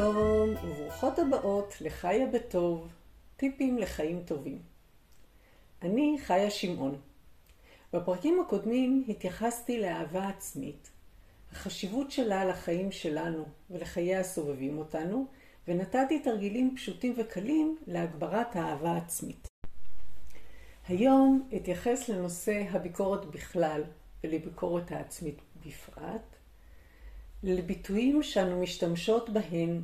שלום וברוכות הבאות לחיה בטוב, טיפים לחיים טובים. אני חיה שמעון. בפרקים הקודמים התייחסתי לאהבה עצמית, החשיבות שלה לחיים שלנו ולחיי הסובבים אותנו, ונתתי תרגילים פשוטים וקלים להגברת האהבה עצמית. היום אתייחס לנושא הביקורת בכלל ולביקורת העצמית בפרט, לביטויים שאנו משתמשות בהן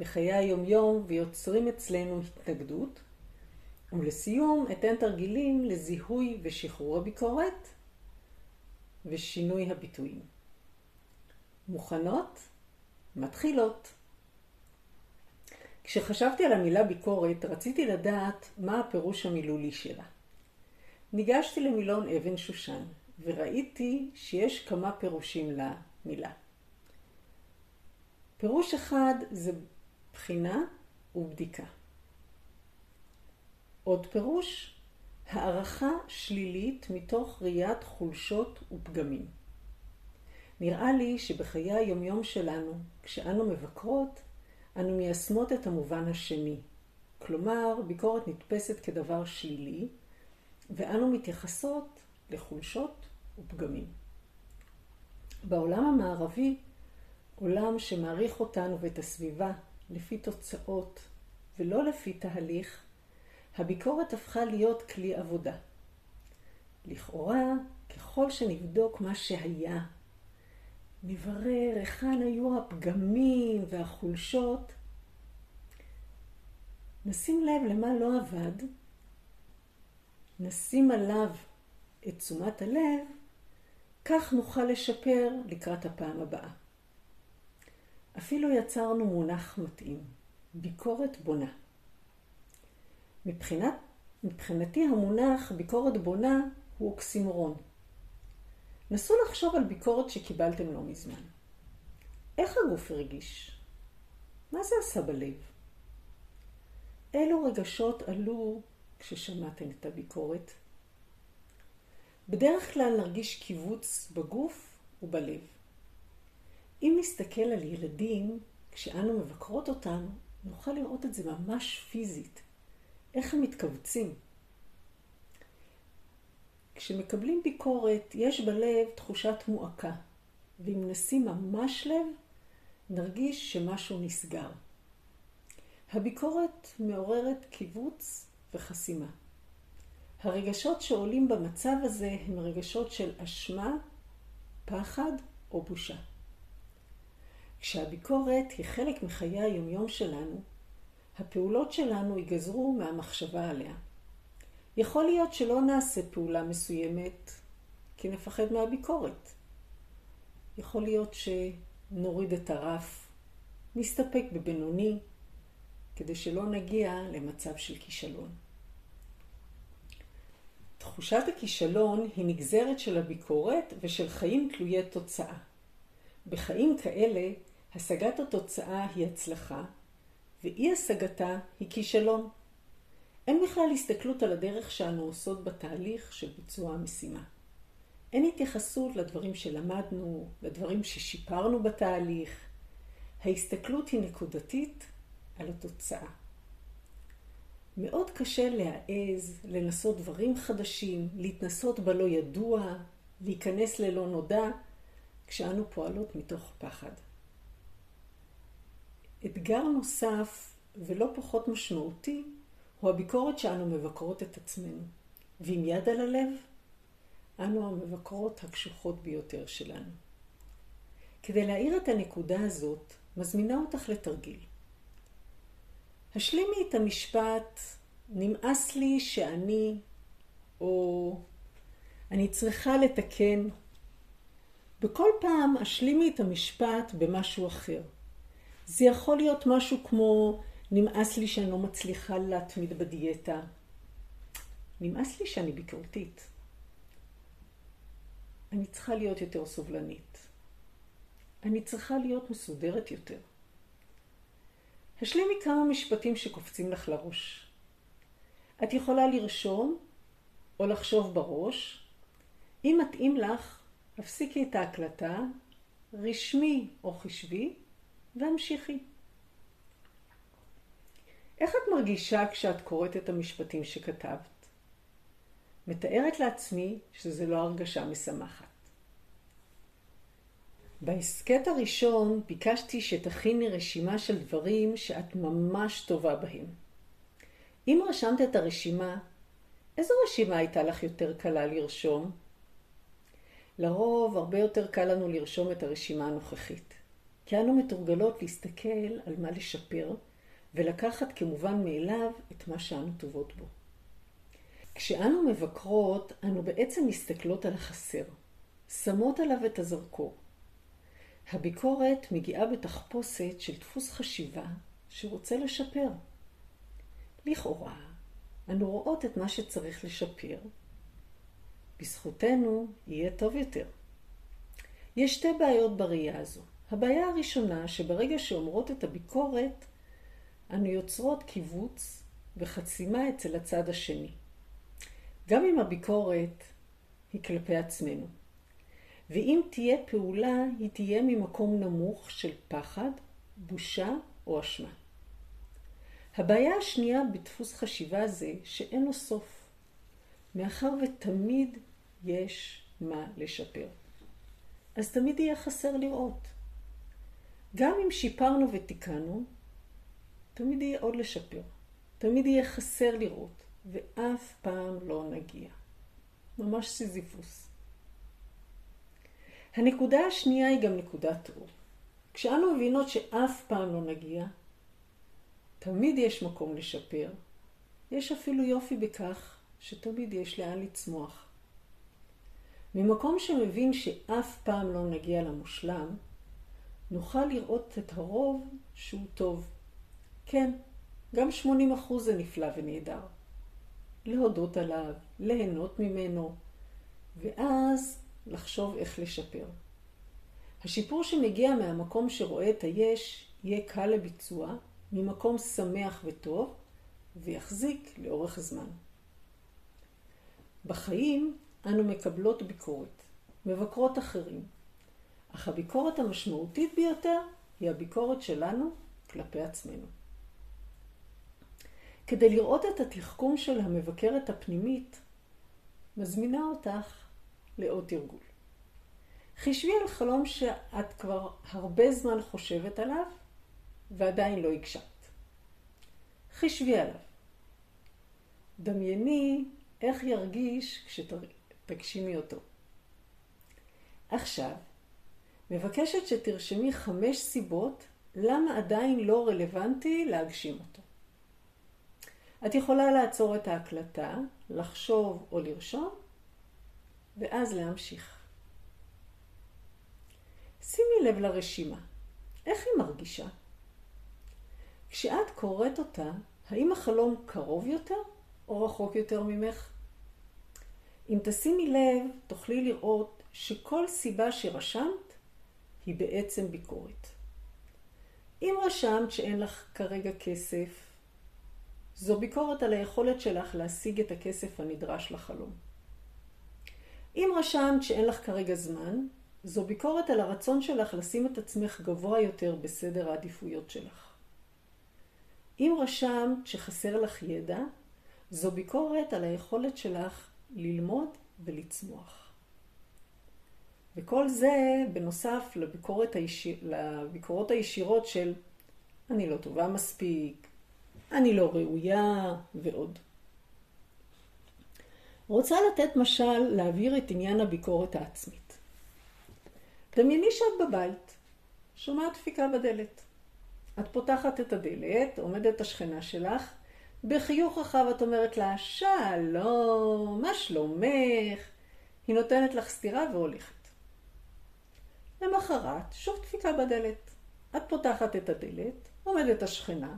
בחיי היומיום ויוצרים אצלנו התנגדות, ולסיום אתן תרגילים לזיהוי ושחרור הביקורת ושינוי הביטויים. מוכנות? מתחילות. כשחשבתי על המילה ביקורת, רציתי לדעת מה הפירוש המילולי שלה. ניגשתי למילון אבן שושן, וראיתי שיש כמה פירושים למילה. פירוש אחד זה בחינה ובדיקה. עוד פירוש, הערכה שלילית מתוך ראיית חולשות ופגמים. נראה לי שבחיי היומיום שלנו, כשאנו מבקרות, אנו מיישמות את המובן השני. כלומר, ביקורת נתפסת כדבר שלילי, ואנו מתייחסות לחולשות ופגמים. בעולם המערבי, עולם שמעריך אותנו ואת הסביבה לפי תוצאות ולא לפי תהליך, הביקורת הפכה להיות כלי עבודה. לכאורה, ככל שנבדוק מה שהיה, נברר היכן היו הפגמים והחולשות, נשים לב למה לא עבד, נשים עליו את תשומת הלב, כך נוכל לשפר לקראת הפעם הבאה. אפילו יצרנו מונח מתאים, ביקורת בונה. מבחינת, מבחינתי המונח ביקורת בונה הוא אוקסימורון. נסו לחשוב על ביקורת שקיבלתם לא מזמן. איך הגוף הרגיש? מה זה עשה בלב? אילו רגשות עלו כששמעתם את הביקורת? בדרך כלל נרגיש קיבוץ בגוף ובלב. אם נסתכל על ילדים, כשאנו מבקרות אותם, נוכל לראות את זה ממש פיזית. איך הם מתכווצים. כשמקבלים ביקורת, יש בלב תחושת מועקה, ואם נשים ממש לב, נרגיש שמשהו נסגר. הביקורת מעוררת קיבוץ וחסימה. הרגשות שעולים במצב הזה הם רגשות של אשמה, פחד או בושה. כשהביקורת היא חלק מחיי היומיום שלנו, הפעולות שלנו ייגזרו מהמחשבה עליה. יכול להיות שלא נעשה פעולה מסוימת כי נפחד מהביקורת. יכול להיות שנוריד את הרף, נסתפק בבינוני, כדי שלא נגיע למצב של כישלון. תחושת הכישלון היא נגזרת של הביקורת ושל חיים תלויי תוצאה. בחיים כאלה, השגת התוצאה היא הצלחה, ואי השגתה היא כישלון. אין בכלל הסתכלות על הדרך שאנו עושות בתהליך של ביצוע המשימה. אין התייחסות לדברים שלמדנו, לדברים ששיפרנו בתהליך. ההסתכלות היא נקודתית על התוצאה. מאוד קשה להעז, לנסות דברים חדשים, להתנסות בלא ידוע, להיכנס ללא נודע, כשאנו פועלות מתוך פחד. אתגר נוסף ולא פחות משמעותי הוא הביקורת שאנו מבקרות את עצמנו. ועם יד על הלב, אנו המבקרות הקשוחות ביותר שלנו. כדי להאיר את הנקודה הזאת, מזמינה אותך לתרגיל. השלימי את המשפט, נמאס לי שאני, או אני צריכה לתקן. בכל פעם השלימי את המשפט במשהו אחר. זה יכול להיות משהו כמו, נמאס לי שאני לא מצליחה להתמיד בדיאטה. נמאס לי שאני ביקורתית. אני צריכה להיות יותר סובלנית. אני צריכה להיות מסודרת יותר. השלימי כמה משפטים שקופצים לך לראש. את יכולה לרשום או לחשוב בראש. אם מתאים לך, הפסיקי את ההקלטה, רשמי או חשבי, והמשיכי. איך את מרגישה כשאת קוראת את המשפטים שכתבת? מתארת לעצמי שזה לא הרגשה משמחת. בהסכת הראשון ביקשתי שתכיני רשימה של דברים שאת ממש טובה בהם. אם רשמת את הרשימה, איזו רשימה הייתה לך יותר קלה לרשום? לרוב הרבה יותר קל לנו לרשום את הרשימה הנוכחית, כי אנו מתורגלות להסתכל על מה לשפר ולקחת כמובן מאליו את מה שאנו טובות בו. כשאנו מבקרות, אנו בעצם מסתכלות על החסר, שמות עליו את הזרקור. הביקורת מגיעה בתחפושת של דפוס חשיבה שרוצה לשפר. לכאורה, אנו רואות את מה שצריך לשפר. בזכותנו יהיה טוב יותר. יש שתי בעיות בראייה הזו. הבעיה הראשונה, שברגע שאומרות את הביקורת, אנו יוצרות קיבוץ וחסימה אצל הצד השני. גם אם הביקורת היא כלפי עצמנו. ואם תהיה פעולה, היא תהיה ממקום נמוך של פחד, בושה או אשמה. הבעיה השנייה בדפוס חשיבה זה שאין לו סוף, מאחר ותמיד יש מה לשפר. אז תמיד יהיה חסר לראות. גם אם שיפרנו ותיקנו, תמיד יהיה עוד לשפר. תמיד יהיה חסר לראות, ואף פעם לא נגיע. ממש סיזיפוס. הנקודה השנייה היא גם נקודת אור. כשאנו מבינות שאף פעם לא נגיע, תמיד יש מקום לשפר. יש אפילו יופי בכך שתמיד יש לאן לצמוח. ממקום שמבין שאף פעם לא נגיע למושלם, נוכל לראות את הרוב שהוא טוב. כן, גם 80% זה נפלא ונהדר. להודות עליו, ליהנות ממנו, ואז לחשוב איך לשפר. השיפור שמגיע מהמקום שרואה את היש יהיה קל לביצוע, ממקום שמח וטוב, ויחזיק לאורך זמן. בחיים אנו מקבלות ביקורת, מבקרות אחרים, אך הביקורת המשמעותית ביותר היא הביקורת שלנו כלפי עצמנו. כדי לראות את התחכום של המבקרת הפנימית, מזמינה אותך לעוד תרגול. חישבי על חלום שאת כבר הרבה זמן חושבת עליו ועדיין לא הגשמת. חישבי עליו. דמייני איך ירגיש כשתגשימי אותו. עכשיו, מבקשת שתרשמי חמש סיבות למה עדיין לא רלוונטי להגשים אותו. את יכולה לעצור את ההקלטה, לחשוב או לרשום, ואז להמשיך. שימי לב לרשימה. איך היא מרגישה? כשאת קוראת אותה, האם החלום קרוב יותר או רחוק יותר ממך? אם תשימי לב, תוכלי לראות שכל סיבה שרשמת היא בעצם ביקורת. אם רשמת שאין לך כרגע כסף, זו ביקורת על היכולת שלך להשיג את הכסף הנדרש לחלום. אם רשמת שאין לך כרגע זמן, זו ביקורת על הרצון שלך לשים את עצמך גבוה יותר בסדר העדיפויות שלך. אם רשמת שחסר לך ידע, זו ביקורת על היכולת שלך ללמוד ולצמוח. וכל זה בנוסף לביקורת הישיר, לביקורות הישירות של אני לא טובה מספיק, אני לא ראויה ועוד. רוצה לתת משל להעביר את עניין הביקורת העצמית. דמייני שאת בבית, שומעת דפיקה בדלת. את פותחת את הדלת, עומדת השכנה שלך, בחיוך רחב את אומרת לה, שלום, מה שלומך? היא נותנת לך סטירה והולכת. למחרת, שוב דפיקה בדלת. את פותחת את הדלת, עומדת השכנה,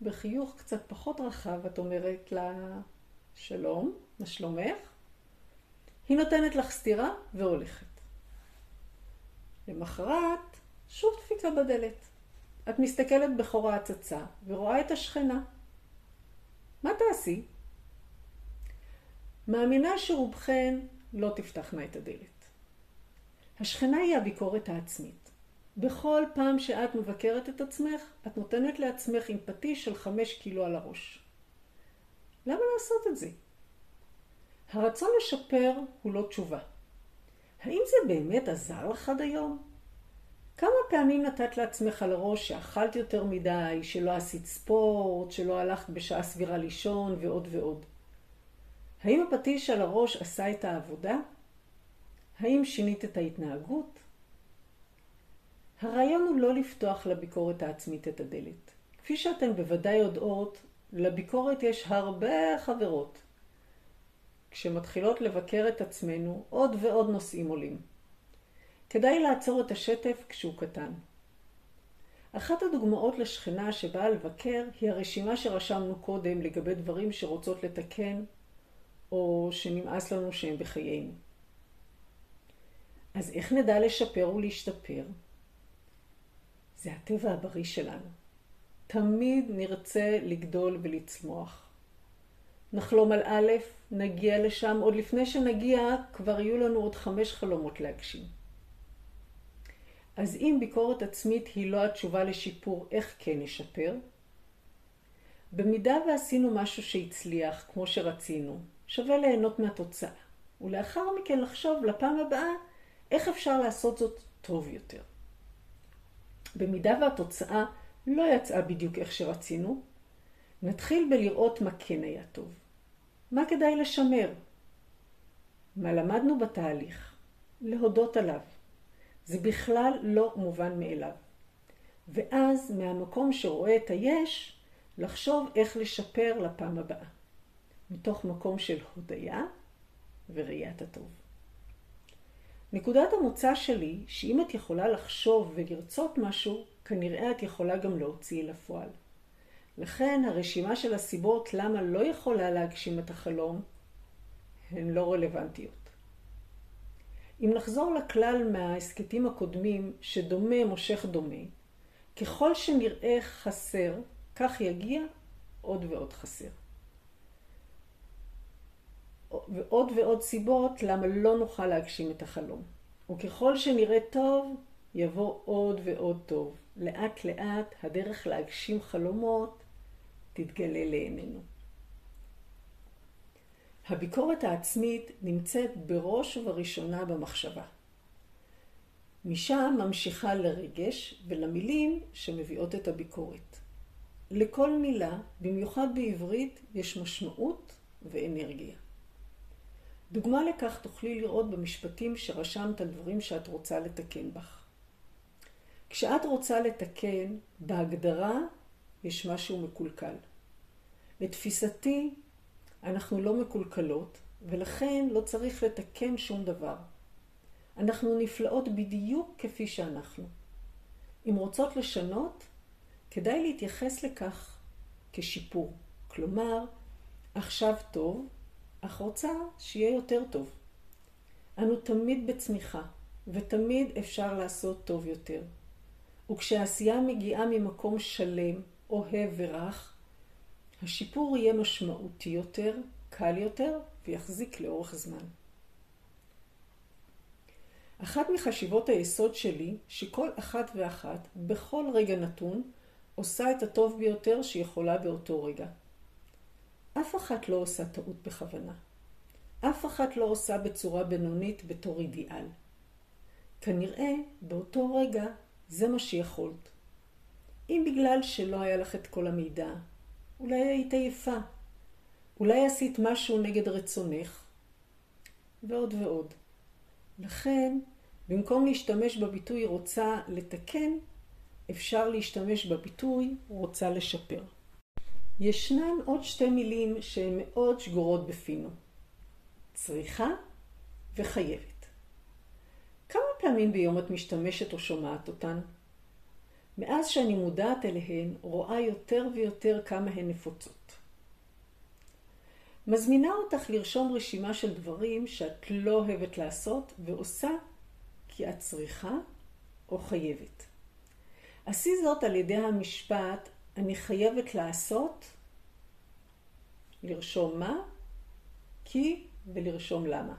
בחיוך קצת פחות רחב את אומרת לה, שלום, מה שלומך? היא נותנת לך סטירה והולכת. למחרת, שוב דפיקה בדלת. את מסתכלת בחור ההצצה ורואה את השכנה. מה תעשי? מאמינה שרובכן לא תפתחנה את הדלת. השכנה היא הביקורת העצמית. בכל פעם שאת מבקרת את עצמך, את נותנת לעצמך עם פטיש של חמש קילו על הראש. למה לעשות את זה? הרצון לשפר הוא לא תשובה. האם זה באמת עזר לך עד היום? כמה פעמים נתת לעצמך על הראש שאכלת יותר מדי, שלא עשית ספורט, שלא הלכת בשעה סבירה לישון ועוד ועוד? האם הפטיש על הראש עשה את העבודה? האם שינית את ההתנהגות? הרעיון הוא לא לפתוח לביקורת העצמית את הדלת. כפי שאתן בוודאי יודעות, לביקורת יש הרבה חברות. כשמתחילות לבקר את עצמנו, עוד ועוד נושאים עולים. כדאי לעצור את השטף כשהוא קטן. אחת הדוגמאות לשכנה שבאה לבקר היא הרשימה שרשמנו קודם לגבי דברים שרוצות לתקן או שנמאס לנו שהם בחיינו. אז איך נדע לשפר ולהשתפר? זה הטבע הבריא שלנו. תמיד נרצה לגדול ולצמוח. נחלום על א', נגיע לשם, עוד לפני שנגיע כבר יהיו לנו עוד חמש חלומות להגשים. אז אם ביקורת עצמית היא לא התשובה לשיפור, איך כן נשפר? במידה ועשינו משהו שהצליח כמו שרצינו, שווה ליהנות מהתוצאה, ולאחר מכן לחשוב לפעם הבאה איך אפשר לעשות זאת טוב יותר. במידה והתוצאה לא יצאה בדיוק איך שרצינו, נתחיל בלראות מה כן היה טוב. מה כדאי לשמר? מה למדנו בתהליך? להודות עליו. זה בכלל לא מובן מאליו. ואז מהמקום שרואה את היש, לחשוב איך לשפר לפעם הבאה. מתוך מקום של הודיה וראיית הטוב. נקודת המוצא שלי, שאם את יכולה לחשוב ולרצות משהו, כנראה את יכולה גם להוציא לפועל. לכן הרשימה של הסיבות למה לא יכולה להגשים את החלום, הן לא רלוונטיות. אם נחזור לכלל מההסכתים הקודמים, שדומה מושך דומה, ככל שנראה חסר, כך יגיע עוד ועוד חסר. ועוד ועוד סיבות למה לא נוכל להגשים את החלום. וככל שנראה טוב, יבוא עוד ועוד טוב. לאט לאט הדרך להגשים חלומות תתגלה לעינינו. הביקורת העצמית נמצאת בראש ובראשונה במחשבה. משם ממשיכה לרגש ולמילים שמביאות את הביקורת. לכל מילה, במיוחד בעברית, יש משמעות ואנרגיה. דוגמה לכך תוכלי לראות במשפטים שרשמת על דברים שאת רוצה לתקן בך. כשאת רוצה לתקן, בהגדרה יש משהו מקולקל. לתפיסתי, אנחנו לא מקולקלות, ולכן לא צריך לתקן שום דבר. אנחנו נפלאות בדיוק כפי שאנחנו. אם רוצות לשנות, כדאי להתייחס לכך כשיפור. כלומר, עכשיו טוב, אך רוצה שיהיה יותר טוב. אנו תמיד בצמיחה, ותמיד אפשר לעשות טוב יותר. וכשהעשייה מגיעה ממקום שלם, אוהב ורך, השיפור יהיה משמעותי יותר, קל יותר, ויחזיק לאורך זמן. אחת מחשיבות היסוד שלי, שכל אחת ואחת, בכל רגע נתון, עושה את הטוב ביותר שיכולה באותו רגע. אף אחת לא עושה טעות בכוונה. אף אחת לא עושה בצורה בינונית בתור אידיאל. כנראה באותו רגע זה מה שיכולת. אם בגלל שלא היה לך את כל המידע, אולי היית יפה, אולי עשית משהו נגד רצונך, ועוד ועוד. לכן, במקום להשתמש בביטוי רוצה לתקן, אפשר להשתמש בביטוי רוצה לשפר. ישנן עוד שתי מילים שהן מאוד שגורות בפינו. צריכה וחייבת. כמה פעמים ביום את משתמשת או שומעת אותן? מאז שאני מודעת אליהן, רואה יותר ויותר כמה הן נפוצות. מזמינה אותך לרשום רשימה של דברים שאת לא אוהבת לעשות ועושה כי את צריכה או חייבת. עשי זאת על ידי המשפט אני חייבת לעשות, לרשום מה, כי ולרשום למה.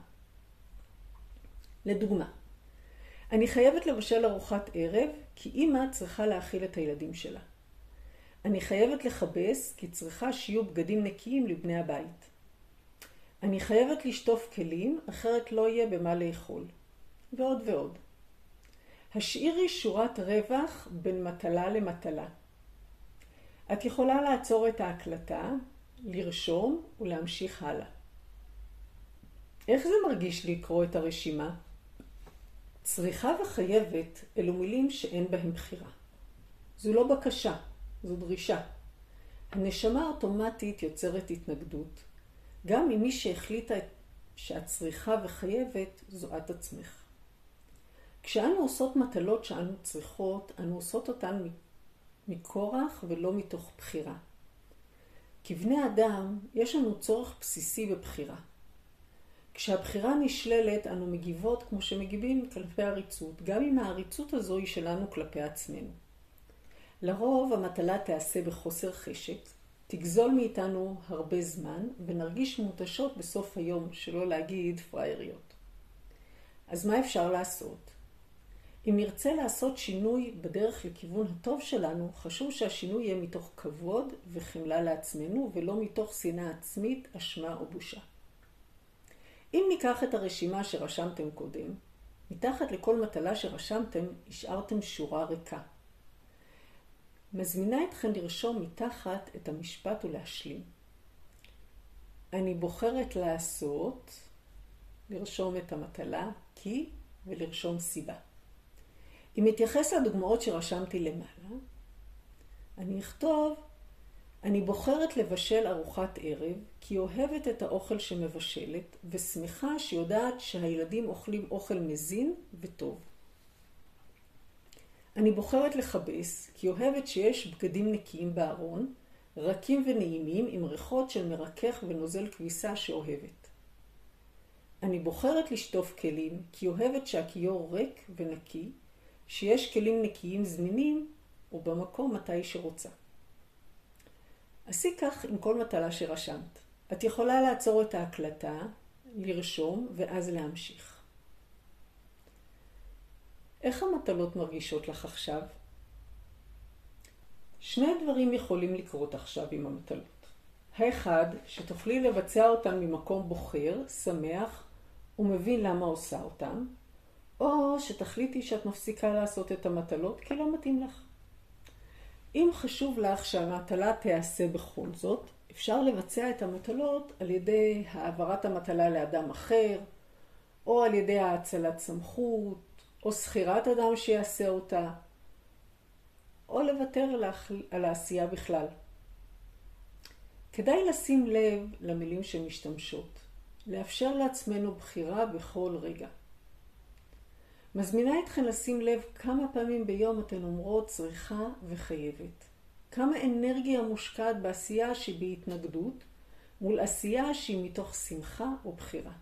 לדוגמה, אני חייבת לבשל ארוחת ערב, כי אימא צריכה להאכיל את הילדים שלה. אני חייבת לכבס, כי צריכה שיהיו בגדים נקיים לבני הבית. אני חייבת לשטוף כלים, אחרת לא יהיה במה לאכול. ועוד ועוד. השאירי שורת רווח בין מטלה למטלה. את יכולה לעצור את ההקלטה, לרשום ולהמשיך הלאה. איך זה מרגיש לקרוא את הרשימה? צריכה וחייבת אלו מילים שאין בהם בחירה. זו לא בקשה, זו דרישה. הנשמה האוטומטית יוצרת התנגדות, גם אם מי שהחליטה שאת צריכה וחייבת זו את עצמך. כשאנו עושות מטלות שאנו צריכות, אנו עושות אותן מכורח ולא מתוך בחירה. כבני אדם, יש לנו צורך בסיסי בבחירה. כשהבחירה נשללת, אנו מגיבות כמו שמגיבים כלפי עריצות, גם אם העריצות הזו היא שלנו כלפי עצמנו. לרוב המטלה תיעשה בחוסר חשק, תגזול מאיתנו הרבה זמן, ונרגיש מותשות בסוף היום, שלא להגיד פראייריות. אז מה אפשר לעשות? אם נרצה לעשות שינוי בדרך לכיוון הטוב שלנו, חשוב שהשינוי יהיה מתוך כבוד וחמלה לעצמנו, ולא מתוך שנאה עצמית, אשמה או בושה. אם ניקח את הרשימה שרשמתם קודם, מתחת לכל מטלה שרשמתם, השארתם שורה ריקה. מזמינה אתכם לרשום מתחת את המשפט ולהשלים. אני בוחרת לעשות, לרשום את המטלה, כי, ולרשום סיבה. אם אתייחס לדוגמאות שרשמתי למעלה, אני אכתוב, אני בוחרת לבשל ארוחת ערב, כי אוהבת את האוכל שמבשלת, ושמחה שיודעת שהילדים אוכלים אוכל מזין וטוב. אני בוחרת לכבס, כי אוהבת שיש בגדים נקיים בארון, רכים ונעימים עם ריחות של מרכך ונוזל כביסה שאוהבת. אני בוחרת לשטוף כלים, כי אוהבת שהכיור ריק ונקי, שיש כלים נקיים זמינים ובמקום מתי שרוצה. עשי כך עם כל מטלה שרשמת. את יכולה לעצור את ההקלטה, לרשום ואז להמשיך. איך המטלות מרגישות לך עכשיו? שני דברים יכולים לקרות עכשיו עם המטלות. האחד, שתוכלי לבצע אותן ממקום בוחר, שמח ומבין למה עושה אותן, או שתחליטי שאת מפסיקה לעשות את המטלות כי לא מתאים לך. אם חשוב לך שהמטלה תיעשה בכל זאת, אפשר לבצע את המטלות על ידי העברת המטלה לאדם אחר, או על ידי האצלת סמכות, או שכירת אדם שיעשה אותה, או לוותר על העשייה בכלל. כדאי לשים לב למילים שמשתמשות, לאפשר לעצמנו בחירה בכל רגע. מזמינה אתכן לשים לב כמה פעמים ביום אתן אומרות צריכה וחייבת. כמה אנרגיה מושקעת בעשייה שהיא בהתנגדות, מול עשייה שהיא מתוך שמחה ובחירה.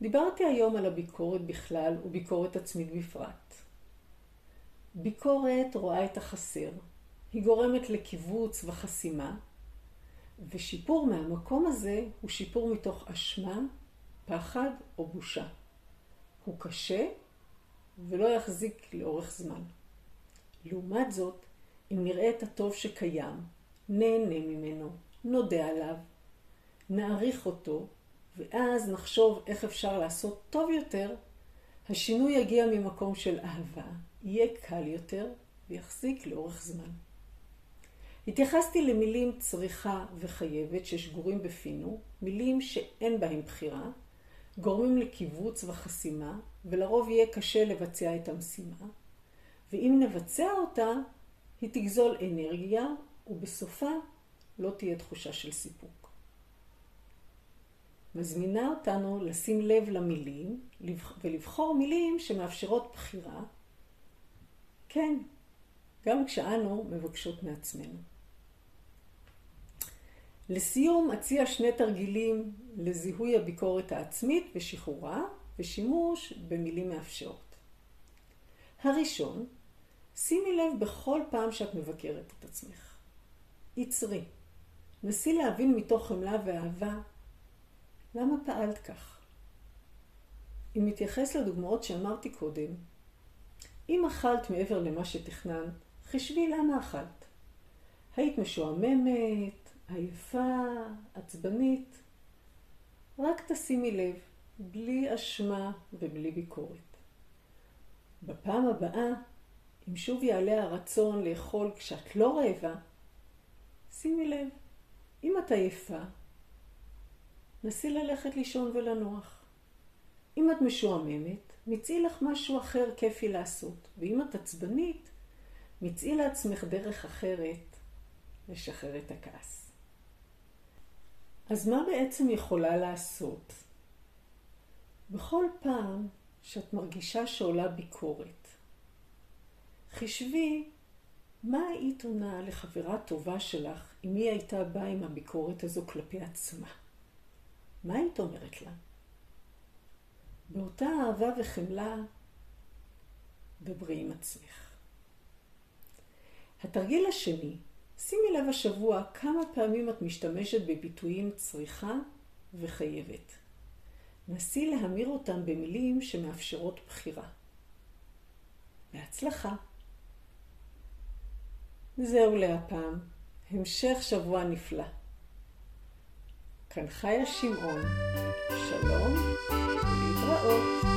דיברתי היום על הביקורת בכלל וביקורת עצמית בפרט. ביקורת רואה את החסר, היא גורמת לקיבוץ וחסימה, ושיפור מהמקום הזה הוא שיפור מתוך אשמה פחד או בושה. הוא קשה ולא יחזיק לאורך זמן. לעומת זאת, אם נראה את הטוב שקיים, נהנה ממנו, נודה עליו, נעריך אותו, ואז נחשוב איך אפשר לעשות טוב יותר, השינוי יגיע ממקום של אהבה, יהיה קל יותר ויחזיק לאורך זמן. התייחסתי למילים צריכה וחייבת ששגורים בפינו, מילים שאין בהם בחירה, גורמים לקיבוץ וחסימה, ולרוב יהיה קשה לבצע את המשימה, ואם נבצע אותה, היא תגזול אנרגיה, ובסופה לא תהיה תחושה של סיפוק. מזמינה אותנו לשים לב למילים ולבחור מילים שמאפשרות בחירה, כן, גם כשאנו מבקשות מעצמנו. לסיום אציע שני תרגילים לזיהוי הביקורת העצמית ושחרורה ושימוש במילים מאפשרות. הראשון, שימי לב בכל פעם שאת מבקרת את עצמך. עצרי. נסי להבין מתוך חמלה ואהבה למה פעלת כך. אם נתייחס לדוגמאות שאמרתי קודם, אם אכלת מעבר למה שתכננת, חשבי למה אכלת. היית משועממת, עייפה, עצבנית. רק תשימי לב, בלי אשמה ובלי ביקורת. בפעם הבאה, אם שוב יעלה הרצון לאכול כשאת לא רעבה, שימי לב, אם את עייפה, נסי ללכת לישון ולנוח. אם את משועממת, מצאי לך משהו אחר כיפי לעשות. ואם את עצבנית, מצאי לעצמך דרך אחרת לשחרר את הכעס. אז מה בעצם יכולה לעשות? בכל פעם שאת מרגישה שעולה ביקורת, חישבי מה היית עונה לחברה טובה שלך אם היא הייתה באה עם הביקורת הזו כלפי עצמה? מה היית אומרת לה? באותה אהבה וחמלה, דברי עם עצמך. התרגיל השני, שימי לב השבוע כמה פעמים את משתמשת בביטויים צריכה וחייבת. נסי להמיר אותם במילים שמאפשרות בחירה. בהצלחה. זהו להפעם. המשך שבוע נפלא. כאן חיה שמעון. שלום ולהתראות.